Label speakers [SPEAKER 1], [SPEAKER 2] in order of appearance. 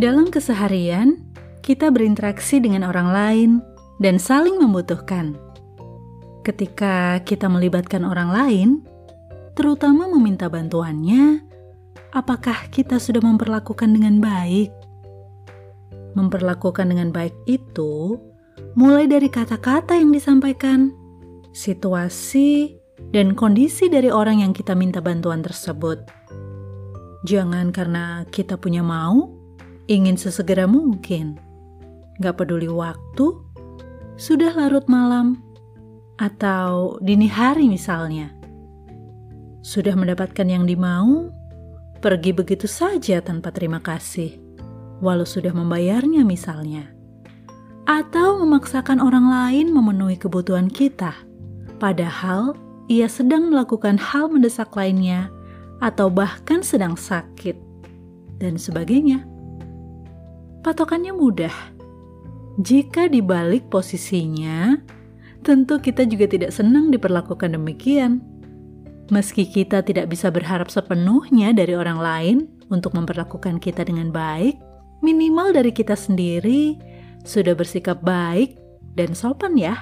[SPEAKER 1] Dalam keseharian, kita berinteraksi dengan orang lain dan saling membutuhkan. Ketika kita melibatkan orang lain, terutama meminta bantuannya, apakah kita sudah memperlakukan dengan baik? Memperlakukan dengan baik itu mulai dari kata-kata yang disampaikan, situasi, dan kondisi dari orang yang kita minta bantuan tersebut. Jangan karena kita punya mau, ingin sesegera mungkin. Gak peduli waktu, sudah larut malam, atau dini hari misalnya. Sudah mendapatkan yang dimau, pergi begitu saja tanpa terima kasih, walau sudah membayarnya misalnya. Atau memaksakan orang lain memenuhi kebutuhan kita, padahal ia sedang melakukan hal mendesak lainnya atau bahkan sedang sakit, dan sebagainya patokannya mudah. Jika dibalik posisinya, tentu kita juga tidak senang diperlakukan demikian. Meski kita tidak bisa berharap sepenuhnya dari orang lain untuk memperlakukan kita dengan baik, minimal dari kita sendiri sudah bersikap baik dan sopan ya.